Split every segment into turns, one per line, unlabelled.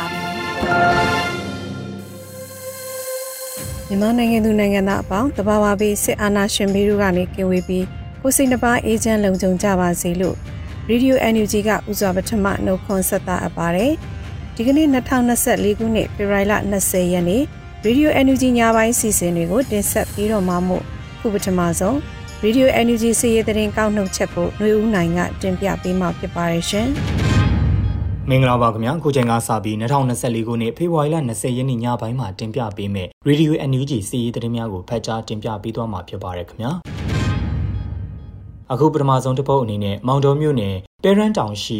ါပြီ
မြန်မာနိုင်ငံသူနိုင်ငံသားအပေါင်းတဘာဝပြီးစစ်အာဏာရှင်ပြီးတို့ကနေကင်ဝေးပြီးကိုစိတ်နှပါအေဂျင့်လုံခြုံကြပါစေလို့ Radio NUG ကဥစွာပထမနှုတ်ခွန်းဆက်တာအပ်ပါတယ်ဒီကနေ့2024ခုနှစ်ဖေဖော်ဝါရီလ20ရက်နေ့ Radio NUG ညပိုင်းစီစဉ်တွေကိုတင်ဆက်ပြီးတော့မှမို့ခုပထမဆုံး Radio NUG စီးရဲတဲ့ရင်ကောက်နှုတ်ချက်ကိုຫນွေဦးနိုင်ကတင်ပြပေးမှာဖြစ်ပါတယ်ရှင်
မင်္ဂလာပါခင်ဗျာခုချိန်ကစပြီး2024ခုနှစ်ဖေဖော်ဝါရီလ20ရက်နေ့ညပိုင်းမှာတင်ပြပေးမယ် Radio NUG စီးရီးသတင်းများကိုဖတ်ကြားတင်ပြပေးသွားမှာဖြစ်ပါတယ်ခင်ဗျာအခုပထမဆုံးတစ်ပုတ်အနေနဲ့မောင်တော်မြို့နယ်ပဲရန်တောင်ရှိ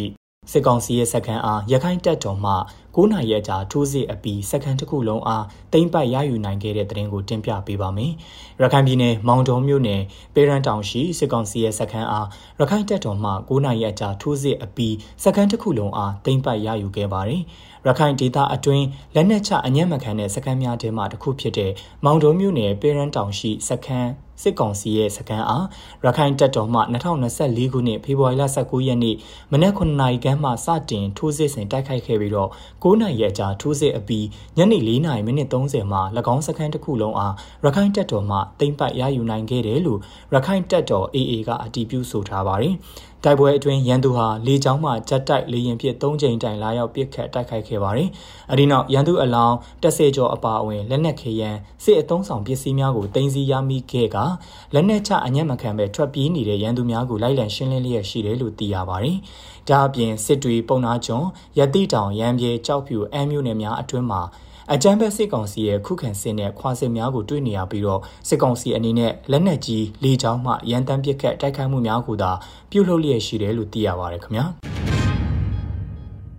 စစ်ကောင်စီရဲ့စက္ကန့်အားရခိုင်တပ်တော်မှ 9နိုင်ရဲ့ကြာထိုးစစ်အပြီးစက္ကန့်တစ်ခုလုံးအားတိမ့်ပတ်ရယူနိုင်ခဲ့တဲ့သတင်းကိုတင်ပြပေးပါမယ်။ရခိုင်ပြည်နယ်မောင်တော်မြို့နယ်ပေရန်တောင်ရှိစစ်ကောင်စီရဲ့စက္ကန့်အားရခိုင်တပ်တော်မှ9နိုင်ရဲ့ကြာထိုးစစ်အပြီးစက္ကန့်တစ်ခုလုံးအားတိမ့်ပတ်ရယူခဲ့ပါတယ်။ရခိုင်ဒေသအတွင်းလက်နက်ချအညံ့မခံတဲ့စခန်းများထဲမှတစ်ခုဖြစ်တဲ့မောင်တော်မြို့နယ်ပေရန်တောင်ရှိစခန်း စစ်ကောင်စီရဲ့စခန်းအားရခိုင်တပ်တော်မှ2024ခုနှစ်ဖေဖော်ဝါရီလ19ရက်နေ့မနက်9နာရီခန့်မှစတင်ထိုးစစ်ဆင်တိုက်ခိုက်ခဲ့ပြီးတော့9နာရီအကြာထိုးစစ်အပြီးညနေ4နာရီမိနစ်30မှာ၎င်းစခန်းတစ်ခုလုံးအားရခိုင်တပ်တော်မှတိမ့်ပတ်ရယူနိုင်ခဲ့တယ်လို့ရခိုင်တပ်တော် AA ကအတည်ပြုဆိုထားပါတယ်။ တိုက်ပွဲအတွင်းရန်သူဟာလေကြောင်းမှဂျက်တိုက်လေရင်ဖြင့်၃ကြိမ်တိုင်လာရောက်ပစ်ခတ်တိုက်ခိုက်ခဲ့ပါတယ်။အဲဒီနောက်ရန်သူအလောင်းတက်စေကျော်အပါအဝင်လက်နက်ခေရန်စစ်အုံဆောင်ပစ္စည်းများကိုတင်စီရမိခဲ့ကလက်နက်ချအညံ့မခံပဲထွက်ပြေးနေတဲ့ရန်သူများကိုလိုက်လံရှင်းလင်းလျက်ရှိတယ်လို့သိရပါတယ်။ဒါအပြင်စစ်တွေပုံနာကျွန်းရတိတောင်ရန်ပြေကြောက်ဖြူအမ်းမြို့နယ်များအတွင်းမှာ အကြမ်းဖက်စစ်ကောင်စီရဲ့ခုခံစစ်နဲ့ခွာစစ်များကိုတွေ့နေရပြီးတော့စစ်ကောင်စီအနေနဲ့လက်နက်ကြီးလေကြောင်းမှရန်တမ်းပစ်ခတ်တိုက်ခိုက်မှုများကိုသာပြုလုပ်လျက်ရှိတယ်လို့သိရပါတယ်ခင်ဗျာ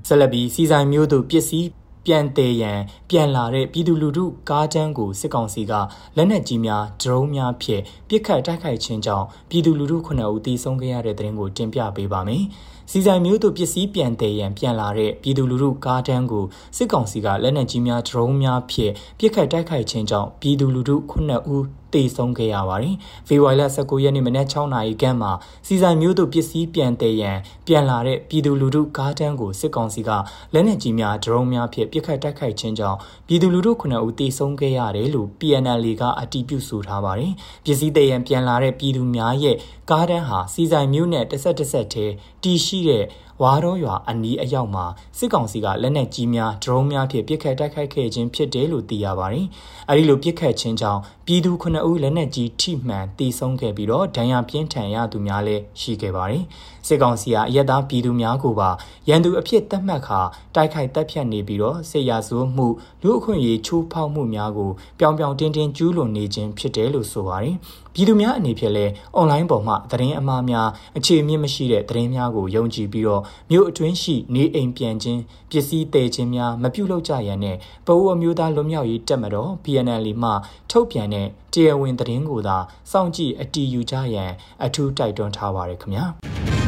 ဆက်လက်ပြီးစီဆိုင်မျိုးတို့ပစ္စည်းပြန်တည်ရန်ပြန်လာတဲ့ပြည်သူလူထုကားတန်းကိုစစ်ကောင်စီကလက်နက်ကြီးများဒရုန်းများဖြင့်ပစ်ခတ်တိုက်ခိုက်ခြင်းကြောင့်ပြည်သူလူထု9ဦးသေဆုံးခဲ့ရတဲ့တဲ့ရင်ကိုတင်ပြပေးပါမယ်။ စီဆိုင်မျိုးတို့ပစ္စည်းပြန်တည်ရန်ပြန်လာတဲ့ပြည်သူလူထုကားတန်းကိုစစ်ကောင်စီကလက်နက်ကြီးများဒရုန်းများဖြင့်ပစ်ခတ်တိုက်ခိုက်ခြင်းကြောင့်ပြည်သူလူထု9ဦး တေဆုံးခဲ့ရပါတယ်။ဖေဖော်ဝါရီလ19ရက်နေ့မနက်6နာရီခန့်မှာစီဆိုင်မျိုးတို့ပစ္စည်းပြန်တည်ရန်ပြန်လာတဲ့ပြည်သူလူထုကားတန်းကိုစစ်ကောင်စီကလက်နက်ကြီးများဒရုန်းများဖြင့်ပစ်ခတ်တိုက်ခိုက်ခြင်းကြောင့်ပြည်သူလူထု9ဦးတေဆုံးခဲ့ရတယ်လို့ PNL ကအတည်ပြုဆိုထားပါတယ်။ပစ္စည်းတည်ရန်ပြန်လာတဲ့ပြည်သူများရဲ့ကားတန်းဟာစီဆိုင်မျိုးနဲ့တစ်ဆက်တစ်ဆက်တည်းတီရှိတဲ့ ဝါရောရွာအနီးအရောက်မှာစစ်ကောင်စီကလက်နက်ကြီးများဒရုန်းများဖြင့်ပစ်ခတ်တိုက်ခိုက်ခဲ့ခြင်းဖြစ်တယ်လို့သိရပါတယ်။အဲဒီလိုပစ်ခတ်ခြင်းကြောင့်ပြည်သူ9ဦးလက်နက်ကြီးထိမှန်တေဆုံးခဲ့ပြီးတော့ဒဏ်ရာပြင်းထန်ရသူများလည်းရှိခဲ့ပါတယ်။စစ်ကောင်စီကအရက်သားပြည်သူများကိုပါရန်သူအဖြစ်သတ်မှတ်ခါတိုက်ခိုက်တပ်ဖြတ်နေပြီးတော့စစ်ရာဇဝမှုလူအခွင့်အရေးချိုးဖောက်မှုများကိုပြောင်ပြောင်တင်းတင်းကျူးလွန်နေခြင်းဖြစ်တယ်လို့ဆိုပါတယ်။ ပြည်သူများအနေဖြင့်လည်းအွန်လိုင်းပေါ်မှာသတင်းအမှားများအခြေအမြင့်မရှိတဲ့သတင်းများကိုယုံကြည်ပြီးတော့မြို့အတွင်းရှိနေအိမ်ပြန်ခြင်းပစ္စည်းတည်ခြင်းများမပြုလုပ်ကြရန်နဲ့ပအိုးအမျိုးသားလွတ်မြောက်ရေးတပ်မတော် PNL မှထုတ်ပြန်တဲ့တရားဝင်သတင်းကိုသာစောင့်ကြည့်အတည်ယူကြရန်အထူးတိုက်တွန်းထားပါရခင်ဗျာ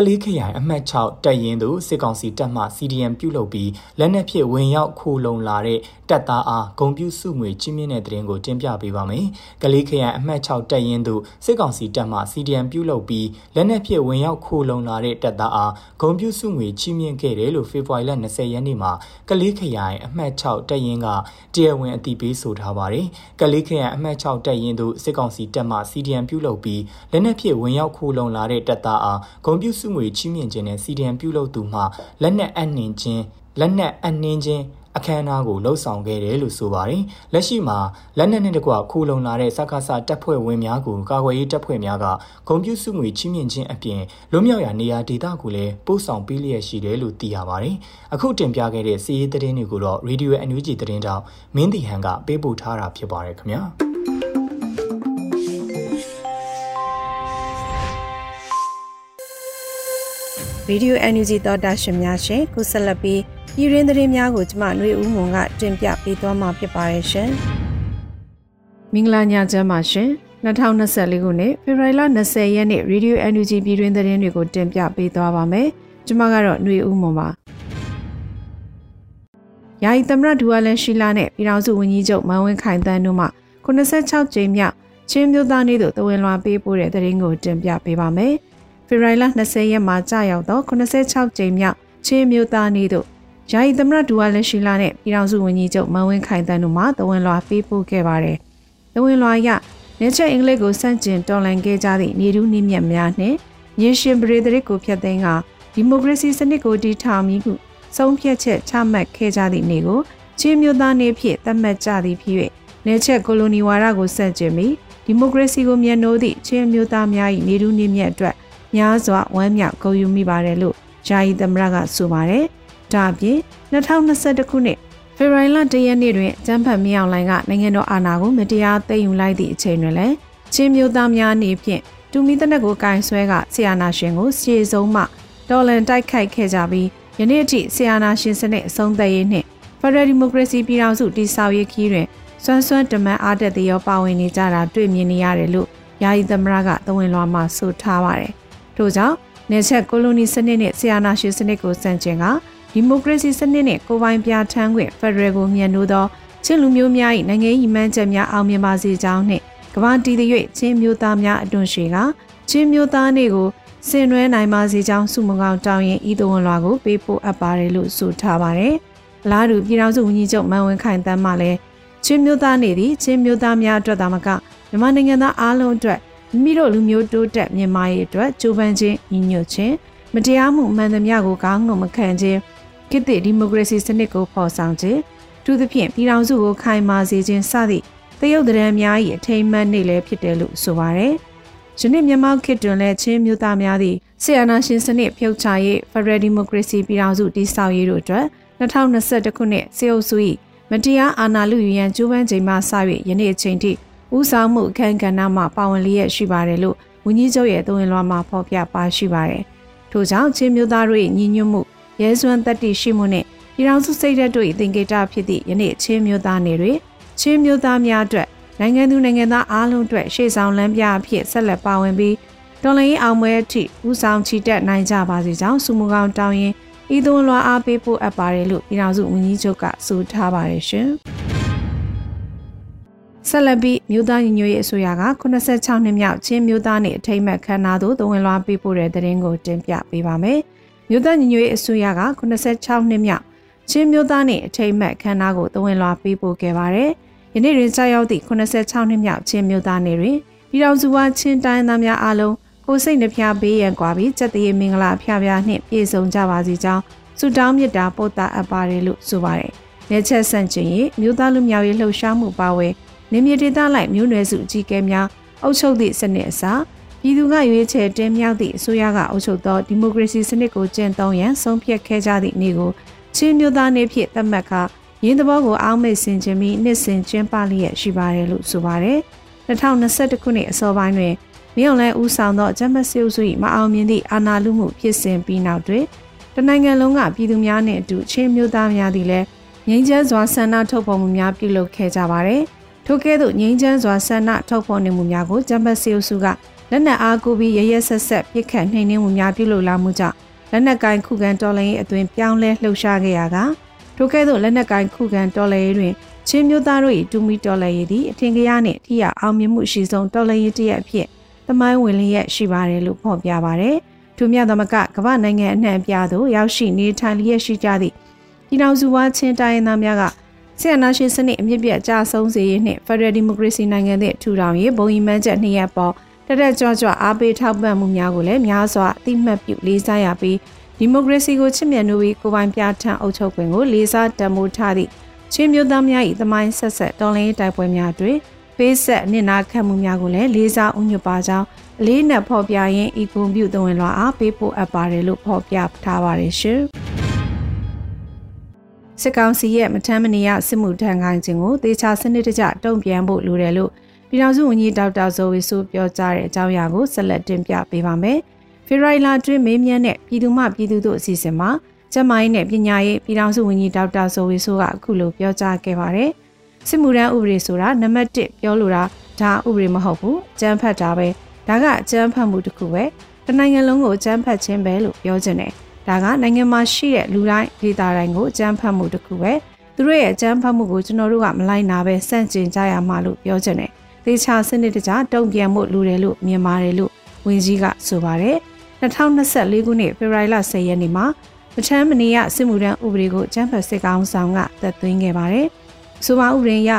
ကလေးခရိုင်အမှတ်6တပ်ရင်းသူစစ်ကောင်စီတပ်မှ CDM ပြုလုပ်ပြီးလက်နက်ဖြင့်ဝင်ရောက်ခိုးလုံလာတဲ့တပ်သားအားဂုံပြူစုငွေချင်းမြင့်တဲ့တရင်ကိုတင်ပြပေးပါမယ်။ကလေးခရိုင်အမှတ်6တပ်ရင်းသူစစ်ကောင်စီတပ်မှ CDM ပြုလုပ်ပြီးလက်နက်ဖြင့်ဝင်ရောက်ခိုးလုံလာတဲ့တပ်သားအားဂုံပြူစုငွေချင်းမြင့်ခဲ့တယ်လို့ဖေဖော်ဝါရီလ20ရက်နေ့မှာကလေးခရိုင်အမှတ်6တပ်ရင်းကတရားဝင်အသိပေးဆိုထားပါတယ်။ကလေးခရိုင်အမှတ်6တပ်ရင်းသူစစ်ကောင်စီတပ်မှ CDM ပြုလုပ်ပြီးလက်နက်ဖြင့်ဝင်ရောက်ခိုးလုံလာတဲ့တပ်သားအားဂုံပြူစုငွေချင်းမြင့်ခြင်းနဲ့ CDM ပြုလုပ်သူမှလက်နက်အနှင်ခြင်းလက်နက်အနှင်းချင်းအခမ်းအနားကိုလှုပ်ဆောင်ခဲ့တယ်လို့ဆိုပါတယ်။လက်ရှိမှာလက်နက်နဲ့တကွခိုးလုံလာတဲ့စကားစတပ်ဖွဲ့ဝင်များကိုကာကွယ်ရေးတပ်ဖွဲ့များကဂုံပြူစုငွေချီးမြှင့်ခြင်းအပြင်လွမြောက်ရာနေရာဒေသကိုလည်းပို့ဆောင်ပေးလျက်ရှိတယ်လို့သိရပါတယ်။အခုတင်ပြခဲ့တဲ့စီးရေးသတင်းတွေကိုတော့ Radio NUG သတင်းတောက်မင်းတီဟန်ကပေးပို့ထားတာဖြစ်ပါတယ်ခင်ဗျာ။
ရေဒီယို NUG သောတာရှင်များရှင်ခုဆက်လက်ပြီးပြည်ရင်းသတင်းများကိုကျမຫນွေဦးမွန်ကတင်ပြပေးသွားမှာဖြစ်ပါရဲ့ရှင်။မင်္ဂလာညချမ်းပါရှင်။2024ခုနှစ်ဖေဖော်ဝါရီလ20ရက်နေ့ရေဒီယို NUG ပြည်တွင်းသတင်းတွေကိုတင်ပြပေးသွားပါမယ်။ကျမကတော့ຫນွေဦးမွန်ပါ။ယာယီသမရဒူဝါလန်ရှိလာနဲ့ပြည်ထောင်စုဝန်ကြီးချုပ်မန်ဝင်းခိုင်တန်းတို့မှ86ကြိမ်မြောက်ချင်းမျိုးသားနေ့သို့တဝင်လွှာပေးပို့တဲ့သတင်းကိုတင်ပြပေးပါမယ်။ ဖေဖော်ဝါရီလ20ရက်မှာကြာရောက်သော86ကြိမ်မြောက်ချင်းမျိုးသားနေ့သို့ယာယီသမရဒူဝါလက်ရှိလာနဲ့ပြည်ထောင်စုဝန်ကြီးချုပ်မန်ဝင်းခိုင်တန်းတို့မှတဝန်လွှာပေးပို့ခဲ့ပါတယ်။တဝန်လွှာရနေချက်အင်္ဂလိပ်ကိုစန့်ကျင်တော်လှန်ခဲ့ကြသည့်နေတူးနှိမြတ်များနှင့်ရင်းရှင်ပရိသတ်ကိုဖျက်သိမ်းကဒီမိုကရေစီစနစ်ကိုတည်ထောင်မိခုဆုံးဖြတ်ချက်ချမှတ်ခဲ့ကြသည့်နေ့ကိုချင်းမျိုးသားနေ့ဖြင့်သတ်မှတ်ကြသည်ဖြစ်၍နေချက်ကိုလိုနီဝါဒကိုစန့်ကျင်ပြီးဒီမိုကရေစီကိုမြတ်နိုးသည့်ချင်းမျိုးသားများ၏နေတူးနှိမြတ်အတွက် များစွာဝမ်းမြောက်ဂုဏ်ယူမိပါတယ်လို့ယာယီသမရကဆိုပါတယ်။ဒါအပြင်2021ခုနှစ်ဖေဖော်ဝါရီလ၁ရက်နေ့တွင်ကျန်းဖတ်မြောင်လိုင်းကနိုင်ငံတော်အာဏာကိုမတရားသိမ်းယူလိုက်သည့်အချိန်တွင်လည်းချင်းမျိုးသားများအနေဖြင့်တူမီတနက်ကိုကင်ဆွဲကဆီယာနာရှင်ကိုစီဆုံးမှတော်လန်တိုက်ခိုက်ခဲ့ကြပြီးယနေ့အထိဆီယာနာရှင်စနစ်အဆုံးသတ်ရေးနှင့်ဖရယ်ဒီမိုကရေစီပြည်ထောင်စုတည်ဆောက်ရေးခီးတွင်စွမ်းစွမ်းတမန်အားတက်သရောပါဝင်နေကြတာတွေ့မြင်နေရတယ်လို့ယာယီသမရကသဝင်လွှာမှာဆိုထားပါတယ်။ ထို့ကြောင့်နေချက်ကိုလိုနီစနစ်နဲ့ဆီယာနာရှင်စနစ်ကိုစန့်ကျင်ကဒီမိုကရေစီစနစ်နဲ့ကိုပိုင်ပြဋ္ဌာန်းခွင့်ဖက်ဒရယ်ကိုမြတ်နိုးသောချင်းလူမျိုးများ၏နိုင်ငံရေးမှန်းချက်များအောင်မြင်ပါစေကြောင်းနှင့်ကမ္ဘာတည်သည့်ချင်းမျိုးသားများအတွန်းရှိကချင်းမျိုးသားနေ့ကိုဆင်နွှဲနိုင်ပါစေကြောင်းစုမကောင်းတောင်းရင်ဤသဝန်လွှာကိုပေးပို့အပ်ပါတယ်လို့ဆိုထားပါတယ်။အလားတူပြည်ထောင်စုဝန်ကြီးချုပ်မန်ဝင်းခိုင်တန်းမှလည်းချင်းမျိုးသားနေ့သည်ချင်းမျိုးသားများအတွက်သာမကမြန်မာနိုင်ငံသားအားလုံးအတွက် မိမိတို့လူမျိုးတိုးတက်မြန်မာရေးအတွက်ကြိုးပမ်းခြင်းညီညွတ်ခြင်းမတရားမှုမှန်သမျှကိုကောင်းငုံမခံခြင်းခေတ်သစ်ဒီမိုကရေစီစနစ်ကိုဖော်ဆောင်ခြင်းသူသဖြင့်ပြည်ထောင်စုကိုခိုင်မာစေခြင်းစသည့်တရုတ်တရံများ၏အထိမ်းအမှတ်နေ့လည်းဖြစ်တယ်လို့ဆိုပါရယ်။ယနေ့မြန်မာခေတ်တွင်လည်းချင်းမျိုးသားများသည့်ဆီယနာရှင်စနစ်ဖြုတ်ချရေးဖရယ်ဒီမိုကရေစီပြည်ထောင်စုတည်ဆောက်ရေးတို့အတွက်2021ခုနှစ်စေအုပ်စု၏မတရားအာဏာလုယူရန်ကြိုးပမ်းချိန်မှစ၍ယနေ့အချိန်ထိ ဦးဆောင်မှုအခမ်းကဏ္ဍမှပါဝင်လျက်ရှိပါတယ်လို့ဝန်ကြီးချုပ်ရဲ့သဝင်လွှာမှာဖော်ပြပါရှိပါတယ်။ထို့ကြောင့်ချင်းမျိုးသားတို့၏ညီညွတ်မှုရဲစွမ်းတက်တည်ရှိမှုနဲ့ပြည်ထောင်စုစိတ်ဓာတ်တို့၏သင်္ကေတဖြစ်သည့်ယနေ့ချင်းမျိုးသားနေတွေချင်းမျိုးသားများအတွက်နိုင်ငံသူနိုင်ငံသားအားလုံးအတွက်ရှေ့ဆောင်လမ်းပြအဖြစ်ဆက်လက်ပါဝင်ပြီးတော်လှန်ရေးအောင်ပွဲအထိဦးဆောင်ချီတက်နိုင်ကြပါစေကြောင်းစုမကောင်တောင်းရင်ဤသွန်လွှာအားပေးဖို့အပ်ပါတယ်လို့ပြည်ထောင်စုဝန်ကြီးချုပ်ကဆိုထားပါတယ်ရှင် ဆက်လက်ပြီးမြို့သားညီညွတ်ရေးအစိုးရက86နှစ်မြောက်ချင်းမြို့သားနေအထိမ်းအမှတ်ခမ်းနားသို့သဝင်လွှာပေးပို့တဲ့သတင်းကိုတင်ပြပေးပါမယ်။မြို့သားညီညွတ်ရေးအစိုးရက86နှစ်မြောက်ချင်းမြို့သားနဲ့အထိမ်းအမှတ်ခမ်းနားကိုသဝင်လွှာပေးပို့ခဲ့ပါတယ်။ယနေ့တွင်ကြာရောက်သည့်86နှစ်မြောက်ချင်းမြို့သားနေတွင်ပြည်တော်စုဝါချင်းတိုင်းသားများအားလုံးကိုစိတ်နှဖျားပေးရန်ကွာပြီးစက်တရေမင်္ဂလာဖျားဖျားနှင့်ပြည့်စုံကြပါစေကြောင်းဆုတောင်းမေတ္တာပို့တာအပ်ပါတယ်လို့ဆိုပါတယ်။လက်ချက်ဆန့်ကျင်ရေးမြို့သားလူမျိုးရေးလှုပ်ရှားမှုပါဝဲ နေမြေဒေသလိုက်မြို့နယ်စုအကြီးအကဲများအုပ်ချုပ်သည့်စနစ်အစားပြည်သူကရွေးချယ်တင်မြှောက်သည့်အစိုးရကအုပ်ချုပ်သောဒီမိုကရေစီစနစ်ကိုကျင့်သုံးရန်ဆုံးဖြတ်ခဲ့ကြသည့်နေ့ကိုချင်းမျိုးသားနေ့ဖြင့်သတ်မှတ်ကာရင်းသဘောကိုအောက်မေ့ဆင်ခြင်းပြီးနှစ်စဉ်ကျင်းပလျက်ရှိပါတယ်လို့ဆိုပါတယ်။2021ခုနှစ်အစောပိုင်းတွင်မြောင်လဲဦးဆောင်သောဂျမတ်စီအုပ်စု၏မအောင်မြင်သည့်အာဏာလုမှုဖြစ်စဉ်ပြီးနောက်တွင်တနိုင်ငံလုံးကပြည်သူများနှင့်အတူချင်းမျိုးသားများသည်လည်းငြိမ်းချမ်းစွာဆန္ဒထုတ်ဖော်မှုများပြုလုပ်ခဲ့ကြပါတယ်။ ထို့ကဲ့သို့ငြိမ်းချမ်းစွာဆန္ဒထုတ်ဖော်နေမှုများကိုဂျမတ်စီအုပ်စုကလက်နက်အားကိုပြီးရရဆက်ဆက်ပြစ်ခတ်နှိမ်နင်းမှုများပြုလုပ်လာမှုကြောင့်လက်နက်ကိုင်ခုခံတော်လှန်ရေးအသွင်ပြောင်းလဲလှုပ်ရှားခဲ့ရကထိုကဲ့သို့လက်နက်ကိုင်ခုခံတော်လှန်ရေးတွင်ချင်းမျိုးသားတို့၏တူမီတော်လှန်ရေးသည်အထင်ကြီးနှင့်ထိရအောင်မြင်မှုရှိဆုံးတော်လှန်ရေးတရက်အဖြစ်သမိုင်းဝင်လျက်ရှိပါတယ်လို့ဖော်ပြပါတယ်။ထိုမြတ်သမကကမ္ဘာနိုင်ငံအနှံ့ပြားသို့ရောက်ရှိနေထိုင်လျက်ရှိကြသည့်ပြည်တော်စုဝါချင်းတိုင်းသားများက ဆီယနာရှင်စနစ်အမြင့်ပြတ်ကြဆုံးစေရေးနှင့် Federal Democracy နိုင်ငံသည့်ထူထောင်ရေးဘုံဤမှန်းချက်နှစ်ရပ်ပေါ်တရက်ကြွကြွအားပေးထောက်ပံ့မှုများကိုလည်းများစွာအသိမှတ်ပြုလေးစားရပြီးဒီမိုကရေစီကိုချစ်မြတ်နိုးပြီးကိုပိုင်ပြဋ္ဌာန်းအုပ်ချုပ်ခွင့်ကိုလေးစားတံမိုးထားသည့်ချင်းမျိုးသားများ၏သမိုင်းဆက်ဆက်တော်လှန်ရေးတိုက်ပွဲများတွင်ပေးဆက်နစ်နာခံမှုများကိုလည်းလေးစားဥညွတ်ပါကြောင်းအလေးနက်ဖော်ပြရင်းဤကွန်ပျူတာဝင်လွှာအားပေးပို့အပ်ပါတယ်လို့ဖော်ပြထားပါတယ်ရှင် စစ်ကောင်စီရဲ့မထမ်းမနေရစစ်မှုထမ်းခိုင်းခြင်းကိုသေချာစနစ်တကျတုံ့ပြန်ဖို့လိုတယ်လို့ပြည်ထောင်စုဝန်ကြီးဒေါက်တာဇော်ဝေဆိုပြောကြားတဲ့အကြောင်းအရာကိုဆက်လက်တင်ပြပေးပါမယ်။ဖေရိုင်လာတွင်မေးမြန်းတဲ့ပြည်သူ့မှပြည်သူတို့အစီအစဉ်မှာကျန်းမာရေးနဲ့ပညာရေးပြည်ထောင်စုဝန်ကြီးဒေါက်တာဇော်ဝေဆိုကအခုလိုပြောကြားခဲ့ပါတယ်။စစ်မှုထမ်းဥပဒေဆိုတာနံပါတ်1ပြောလိုတာဒါဥပဒေမဟုတ်ဘူး။ကျန်းဖတ်တာပဲ။ဒါကအကျန်းဖတ်မှုတစ်ခုပဲ။တနိုင်ငံလုံးကိုကျန်းဖတ်ခြင်းပဲလို့ပြောချင်တယ်။ ဒါကနိုင်ငံမှာရှိတဲ့လူတိုင်းဒေသတိုင်းကိုကျန်းဖတ်မှုတစ်ခုပဲ။သူတို့ရဲ့ကျန်းဖတ်မှုကိုကျွန်တော်တို့ကမလိုက်နာပဲစန့်ကျင်ကြရမှာလို့ပြောချင်တယ်။သေချာစနစ်တကျတုံ့ပြန်မှုလိုတယ်လို့မြင်ပါတယ်လို့ဝန်ကြီးကဆိုပါတယ်2024ခုနှစ်ဖေဖော်ဝါရီလ10ရက်နေ့မှာမချမ်းမနေရစစ်မှုထမ်းဥပဒေကိုကျန်းဖတ်စစ်ကောင်ဆောင်ကသက်သွင်းခဲ့ပါတယ်ဆိုပါဥပဒေအရ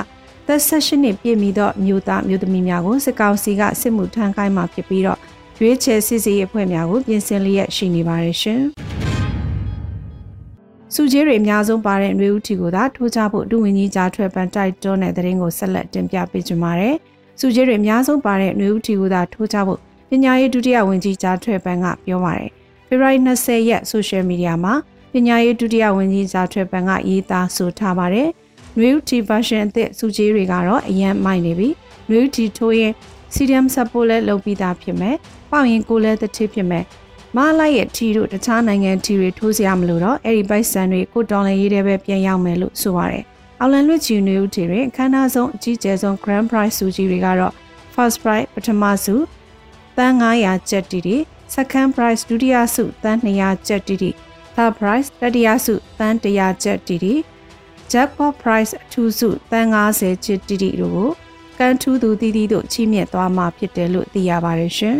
သက်16နှစ်ပြည့်မီသောမြို့သားမြို့သမီးများကိုစစ်ကောင်စီကစစ်မှုထမ်းခိုင်းမှာဖြစ်ပြီးတော့ ရွေးချယ်စစ်စီအဖွဲ့များကိုပြင်ဆင်လျက်ရှိနေပါတယ်ရှင်စုကြီးတွေအများဆုံးပါတဲ့ຫນွေဦးထီကိုသာထိုးချဖို့ဒုဝန်ကြီးကြားထွက်ပန်တိုက်တွန်းတဲ့တဲ့ရင်ကိုဆက်လက်တင်ပြပေးကြပါမယ်။စုကြီးတွေအများဆုံးပါတဲ့ຫນွေဦးထီကိုသာထိုးချဖို့ပညာရေးဒုတိယဝန်ကြီးကြားထွက်ပန်ကပြောပါတယ်။ဖေဖော်ဝါရီ20ရက်ဆိုရှယ်မီဒီယာမှာပညာရေးဒုတိယဝန်ကြီးကြားထွက်ပန်ကရေးသားဆိုထားပါတယ်။ New T version အသစ်စုကြီးတွေကတော့အရန်မိုက်နေပြီ။ New T ထိုးရင် CDM support လဲလုပ်ပြီးသားဖြစ်မယ်။ ပေါင်ရင်ကိုလဲတစ်ထစ်ဖြစ်မယ်။မလိုက်ရဲ့ T တို့တခြားနိုင်ငံ T တွေထိုးစရာမလိုတော့အဲ့ဒီဘိုက်ဆန်တွေကိုတော်လန်ရေးတဲ့ပဲပြန်ရောက်မယ်လို့ဆိုပါတယ်။အော်လန်လွစ်ဂျီနူတီတွင်အခမ်းအနားဆုံးအကြီးကျယ်ဆုံး Grand Prize စုကြီးတွေကတော့ First Prize ပထမဆုတန်း900ကျပ်တီတီ Second Prize ဒုတိယဆုတန်း200ကျပ်တီတီ Third Prize တတိယဆုတန်း100ကျပ်တီတီ Jackpot Prize အထူးဆုတန်း90ကျပ်တီတီတို့ကို ကန်ထူးသူတည်တည်တို့ချီးမြှင့်သွားမှာဖြစ်တယ်လို့သိရပါတယ်ရှင်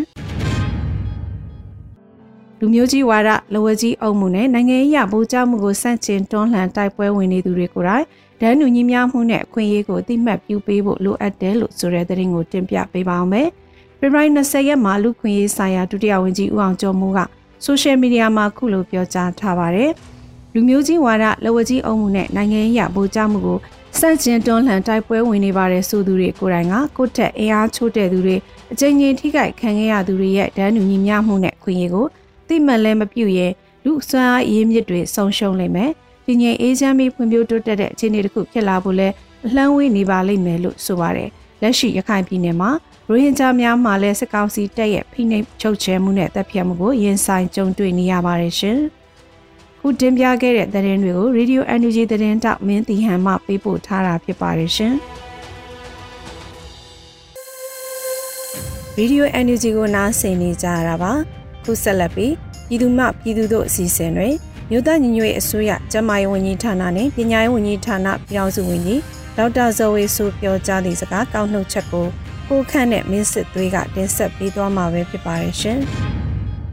လူမျိုးကြီးဝါဒလဝကြီးအုံမှုနဲ့နိုင်ငံရေးရဗိုလ်ချုပ်မှုကိုစန့်ကျင်တွန်းလှန်တိုက်ပွဲဝင်နေသူတွေကိုယ်တိုင်ဒန်းနူညီများမှုနဲ့အခွင့်အရေးကိုအသိမှတ်ပြုပေးဖို့လိုအပ်တယ်လို့ဆိုတဲ့သတင်းကိုတင်ပြပေးပါောင်းမယ်။ဖေဖော်ဝါရီ20ရက်မှာလူခွင့်ရေးဆိုင်ရာဒုတိယဝန်ကြီးဦးအောင်ကျော်မိုးကဆိုရှယ်မီဒီယာမှာခုလိုပြောကြားထားပါတယ်။လူမျိုးကြီးဝါဒလဝကြီးအုံမှုနဲ့နိုင်ငံရေးရဗိုလ်ချမှုကို စန့်ကျင်တွန်းလှန်တိုက်ပွဲဝင်နေပါတယ်ဆိုသူတွေကိုယ်တိုင်ကကိုယ့်တက်အင်အားချိုးတဲ့သူတွေအကြိမ်ကြိမ်ထိခိုက်ခံခဲ့ရသူတွေရဲ့ဒဏ်ညူညီမျှမှုနဲ့ခွင့်ရကိုသိမှန်လဲမပြုတ်ရင်လူစွမ်းအားရင်းမြစ်တွေဆုံးရှုံးလိမ့်မယ်။ဒီငြိမ်အေးချမ်းပြီးဖွံ့ဖြိုးတိုးတက်တဲ့အခြေအနေတစ်ခုဖြစ်လာဖို့လဲအလှမ်းဝေးနေပါလိမ့်မယ်လို့ဆိုပါတယ်။လက်ရှိရခိုင်ပြည်နယ်မှာရိုဟင်ဂျာများမှလည်းစစ်ကောင်စီတပ်ရဲ့ဖိနှိပ်ချုပ်ချယ်မှုနဲ့တပ်ဖြတ်မှုကိုရင်ဆိုင်ကြုံတွေ့နေရပါတယ်ရှင်။ ခုတင်ပြခဲ့တဲ့သတင်းတွေကို Radio NUG သတင်းတောက်မင်းတီဟန်မှပေးပို့ထားတာဖြစ်ပါတယ်ရှင်။ Radio NUG ကိုနားဆင်နေကြရတာပါ။ခုဆက်လက်ပြီးပြည်သူ့မှပြည်သူတို့အစီအစဉ်တွေမြို့သားညီညွတ်ရေးအစိုးရကျန်းမာရေးဝန်ကြီးဌာနနဲ့ပညာရေးဝန်ကြီးဌာနပြည်ထောင်စုဝန်ကြီးဒေါက်တာဇော်ဝေဆိုပြောကြားသည့်စကားကောက်နှုတ်ချက်ကိုကိုခန့်နဲ့မင်းစစ်သွေးကတင်ဆက်ပေးသွားမှာပဲဖြစ်ပါတယ်ရှင်။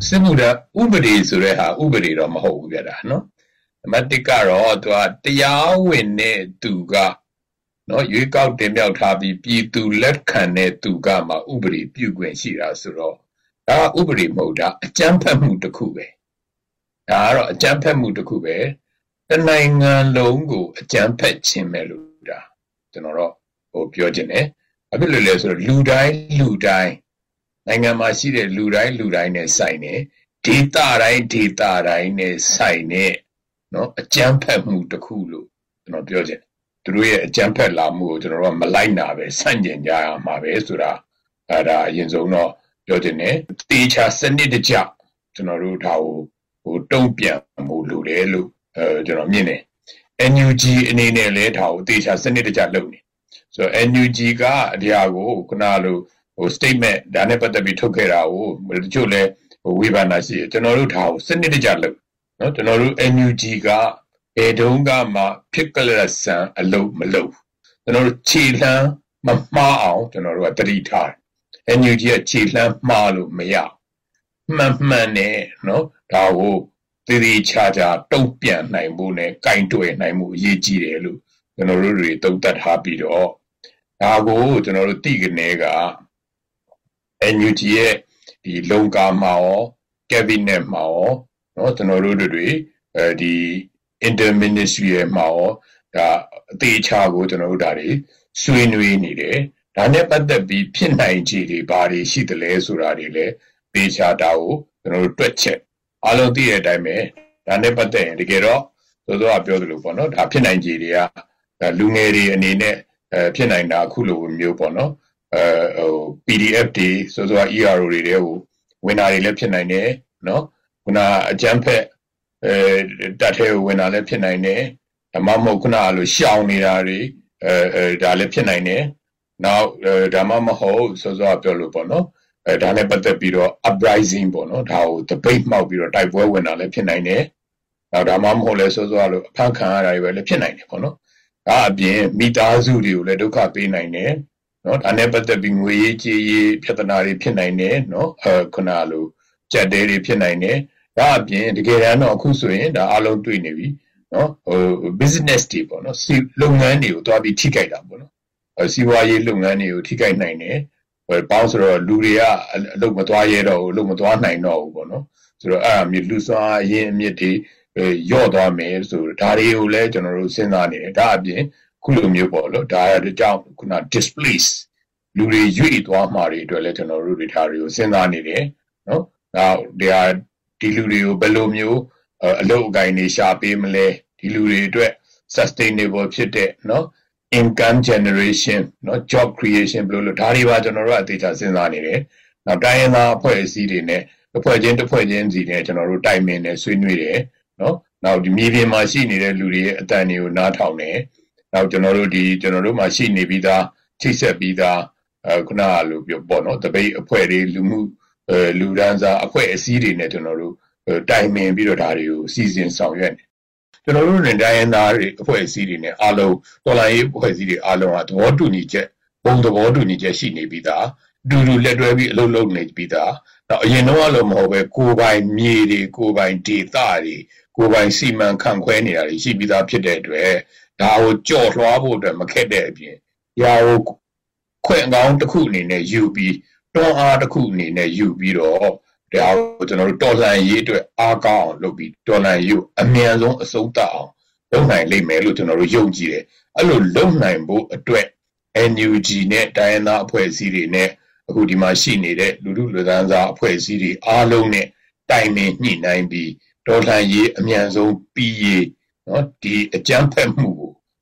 စစ်မှုထဥပဒေဆိုတဲ့ဟာဥပဒေတော့မဟုတ်ဘူးပြတာနော်။အမတ်တစ်ကတော့သူကတရားဝင်တဲ့သူကနော်ရွေးကောက်တင်မြှောက်ထားပြီးပြည်သူလက်ခံတဲ့သူကမှဥပဒေပြုခွင့်ရှိတာဆိုတော့ဒါဥပဒေမဟုတ်တာအကြမ်းဖက်မှုတစ်ခုပဲ။ဒါကတော့အကြမ်းဖက်မှုတစ်ခုပဲ။တနိုင်ငံလုံးကိုအကြမ်းဖက်ခြင်းပဲလို့ဒါကျွန်တော်တော့ဟိုပြောခြင်းတယ်။ဘာဖြစ်လို့လဲဆိုတော့လူတိုင်းလူတိုင်း နိုင်ငံမှာရှိတဲ့လူတိုင်းလူတိုင်းနဲ့ဆိုင်နေဒေတာတိုင်းဒေတာတိုင်းနဲ့ဆိုင်နေနော်အကြမ်းဖက်မှုတစ်ခုလို့ကျွန်တော်ပြောချင်သူတို့ရဲ့အကြမ်းဖက်လာမှုကိုကျွန်တော်တို့ကမလိုက်နာပဲဆန့်ကျင်ကြရမှာပဲဆိုတာအဲဒါအရင်ဆုံးတော့ပြောချင်တယ်တေချာစနစ်တကျကျွန်တော်တို့ဒါကိုဟိုတုံ့ပြန်မှုလိုတယ်လို့အဲကျွန်တော်မြင်တယ် NUG အနေနဲ့လည်းဒါကိုတေချာစနစ်တကျလုပ်နေဆိုတော့ NUG ကအဒီဟာကိုခုနလို ဟို statement ဒါနဲ့ပတ်သက်ပြီးထုတ်ခဲ့တာကိုတချို့လဲဟိုဝေဖန်တာရှိတယ်ကျွန်တော်တို့ဒါကိုစနစ်တကျလုပ်နော်ကျွန်တော်တို့ NUG ကဘယ်တုန်းကမှဖြစ်ကလဆန်အလုပ်မလုပ်ကျွန်တော်တို့ခြေလှမ်းမမှားအောင်ကျွန်တော်တို့ကတတိထားတယ် NUG ကခြေလှမ်းမှားလို့မရမှန်မှန်နဲ့နော်ဒါကိုတည်တည်ချာချာတုံ့ပြန်နိုင်ဖို့နဲ့ကင်တွယ်နိုင်မှုအရေးကြီးတယ်လို့ကျွန်တော်တို့တွေသုံးသပ်ထားပြီးတော့ဒါကိုကျွန်တော်တို့သိကနေက NUG ရဲ့ဒီလုံကာမှာရော cabinet မှာရော เนาะကျွန်တော်တို့တွေအဲဒီ interministerial မှာရောဒါအသေးချာကိုကျွန်တော်တို့ဒါတွေဆွေးနွေးနေတယ်ဒါနဲ့ပတ်သက်ပြီးဖြစ်နိုင်ခြေတွေဘာတွေရှိသလဲဆိုတာတွေလည်းပေးချတာကိုကျွန်တော်တို့တွက်ချက်အားလုံးသိတဲ့အတိုင်းပဲဒါနဲ့ပတ်သက်ရင်တကယ်တော့သို့သောပြောသလိုပေါ့နော်ဒါဖြစ်နိုင်ခြေတွေကလူငယ်တွေအနေနဲ့အဲဖြစ်နိုင်တာအခုလိုမျိုးပေါ့နော်အဲ ဟို PDF တွေဆိုတော့ ERO တွေတဲ့ဟိုဝင်တာတွေလည်းဖြစ်နိုင်တယ်နော်ခုနအကြမ်းဖက်အဲတက်ထဲဝင်တာလည်းဖြစ်နိုင်တယ်ဒါမှမဟုတ်ခုနလိုရှောင်နေတာတွေအဲဒါလည်းဖြစ်နိုင်တယ်နောက်ဒါမှမဟုတ်ဆိုတော့ပြောလို့ပေါ့နော်အဲဒါနဲ့ပတ်သက်ပြီးတော့ uprising ပေါ့နော်ဒါကို debate မှောက်ပြီးတော့တိုက်ပွဲဝင်တာလည်းဖြစ်နိုင်တယ်နောက်ဒါမှမဟုတ်လဲဆိုဆိုလို့အဖမ်းခံရတာတွေပဲလည်းဖြစ်နိုင်တယ်ပေါ့နော်ဒါအပြင်မိသားစုတွေကိုလည်းဒုက္ခပေးနိုင်တယ် နော်ဒါနဲ့ပတ်သက်ပြီးငွေရေးကြေးရေးပြဿနာတွေဖြစ်နိုင်တယ်နော်အဲခုနလိုကြက်တဲတွေဖြစ်နိုင်တယ်ဒါအပြင်တကယ်တမ်းတော့အခုဆိုရင်ဒါအလုံးတွေ့နေပြီနော်ဟို business တွေပေါ့နော်စီလုပ်ငန်းတွေကိုတွားပြီးထိခိုက်တာပေါ့နော်စီးပွားရေးလုပ်ငန်းတွေကိုထိခိုက်နိုင်တယ်ဟိုပေါင်းဆိုတော့လူတွေကအလုပ်မသွားရဲတော့ဘူးအလုပ်မသွားနိုင်တော့ဘူးပေါ့နော်ဆိုတော့အဲ့အမြလူစွာအရင်အမြစ်တွေရော့သွားမယ်ဆိုဒါတွေကိုလည်းကျွန်တော်တို့စဉ်းစားနေတယ်ဒါအပြင် ခုလိုမျိုးပေါ့လို့ဒါကြောင့်ခုန displace လူတွေရွေ့သွားမှာတွေအတွက်လည်းကျွန်တော်တို့တွေဒါတွေကိုစဉ်းစားနေတယ်နော်နောက်ဒါဒီလူတွေကိုဘယ်လိုမျိုးအလုပ်အကိုင်တွေရှာပေးမလဲဒီလူတွေအတွက် sustainable ဖြစ်တဲ့နော် income generation နော် job creation ဘယ်လိုလဲဒါတွေပါကျွန်တော်တို့အသေးချာစဉ်းစားနေတယ်နောက်တိုင်းရင်းသားအဖွဲ့အစည်းတွေနဲ့အဖွဲ့ချင်းတစ်ဖွဲ့ချင်းစီနဲ့ကျွန်တော်တို့တိုင်ပင်နဲ့ဆွေးနွေးတယ်နော်နောက်ဒီမြေပြင်မှာရှိနေတဲ့လူတွေရဲ့အတန်တွေကိုနားထောင်တယ် နောက်ကျွန်တော်တို့ဒီကျွန်တော်တို့မှာရှိနေပြီးသားချိတ်ဆက်ပြီးသားအဲခုနကလိုပြောပေါ့နော်တပိတ်အဖွဲ့တွေလူမှုအဲလူဒန်းစားအဖွဲ့အစည်းတွေနဲ့ကျွန်တော်တို့တိုင်ပင်ပြီးတော့ဒါတွေကိုစီစဉ်ဆောင်ရွက်တယ်ကျွန်တော်တို့နဲ့တိုင်းရင်းသားတွေအဖွဲ့အစည်းတွေနဲ့အားလုံးတော်လိုင်းရေးအဖွဲ့အစည်းတွေအားလုံးကသဘောတူညီချက်ဘုံသဘောတူညီချက်ရှိနေပြီးသားအတူတူလက်တွဲပြီးအလုပ်လုပ်နေပြီးသားတော့အရင်တော့လို့မဟုတ်ပဲကိုယ်ပိုင်မြေတွေကိုယ်ပိုင်ဒေသတွေကိုယ်ပိုင်စီမံခန့်ခွဲနေတာတွေရှိပြီးသားဖြစ်တဲ့အတွက် ဒါကိုကြော်လွှားဖို့အတွက်မခက်တဲ့အပြင်ရာကိုခွင့်ကောင်းတစ်ခုအနေနဲ့ယူပြီးတွန်းအားတစ်ခုအနေနဲ့ယူပြီးတော့ဒါကိုကျွန်တော်တို့တော်လှန်ရေးအတွက်အားကောင်းအောင်လုပ်ပြီးတော်လှန်ရေးကိုအမြန်ဆုံးအဆုံးသတ်အောင်လုပ်နိုင်လိမ့်မယ်လို့ကျွန်တော်တို့ယုံကြည်တယ်အဲ့လိုလုပ်နိုင်ဖို့အတွက် NUG နဲ့တိုင်းသားအဖွဲ့အစည်းတွေနဲ့အခုဒီမှာရှိနေတဲ့လူလူလူသန်းစားအဖွဲ့အစည်းတွေအားလုံးနဲ့တိုင်ပင်ညှိနှိုင်းပြီးဒေါ်လာရေးအမြန်ဆုံးပြီးရေးနော်ဒီအကြမ်းဖက်မှုကို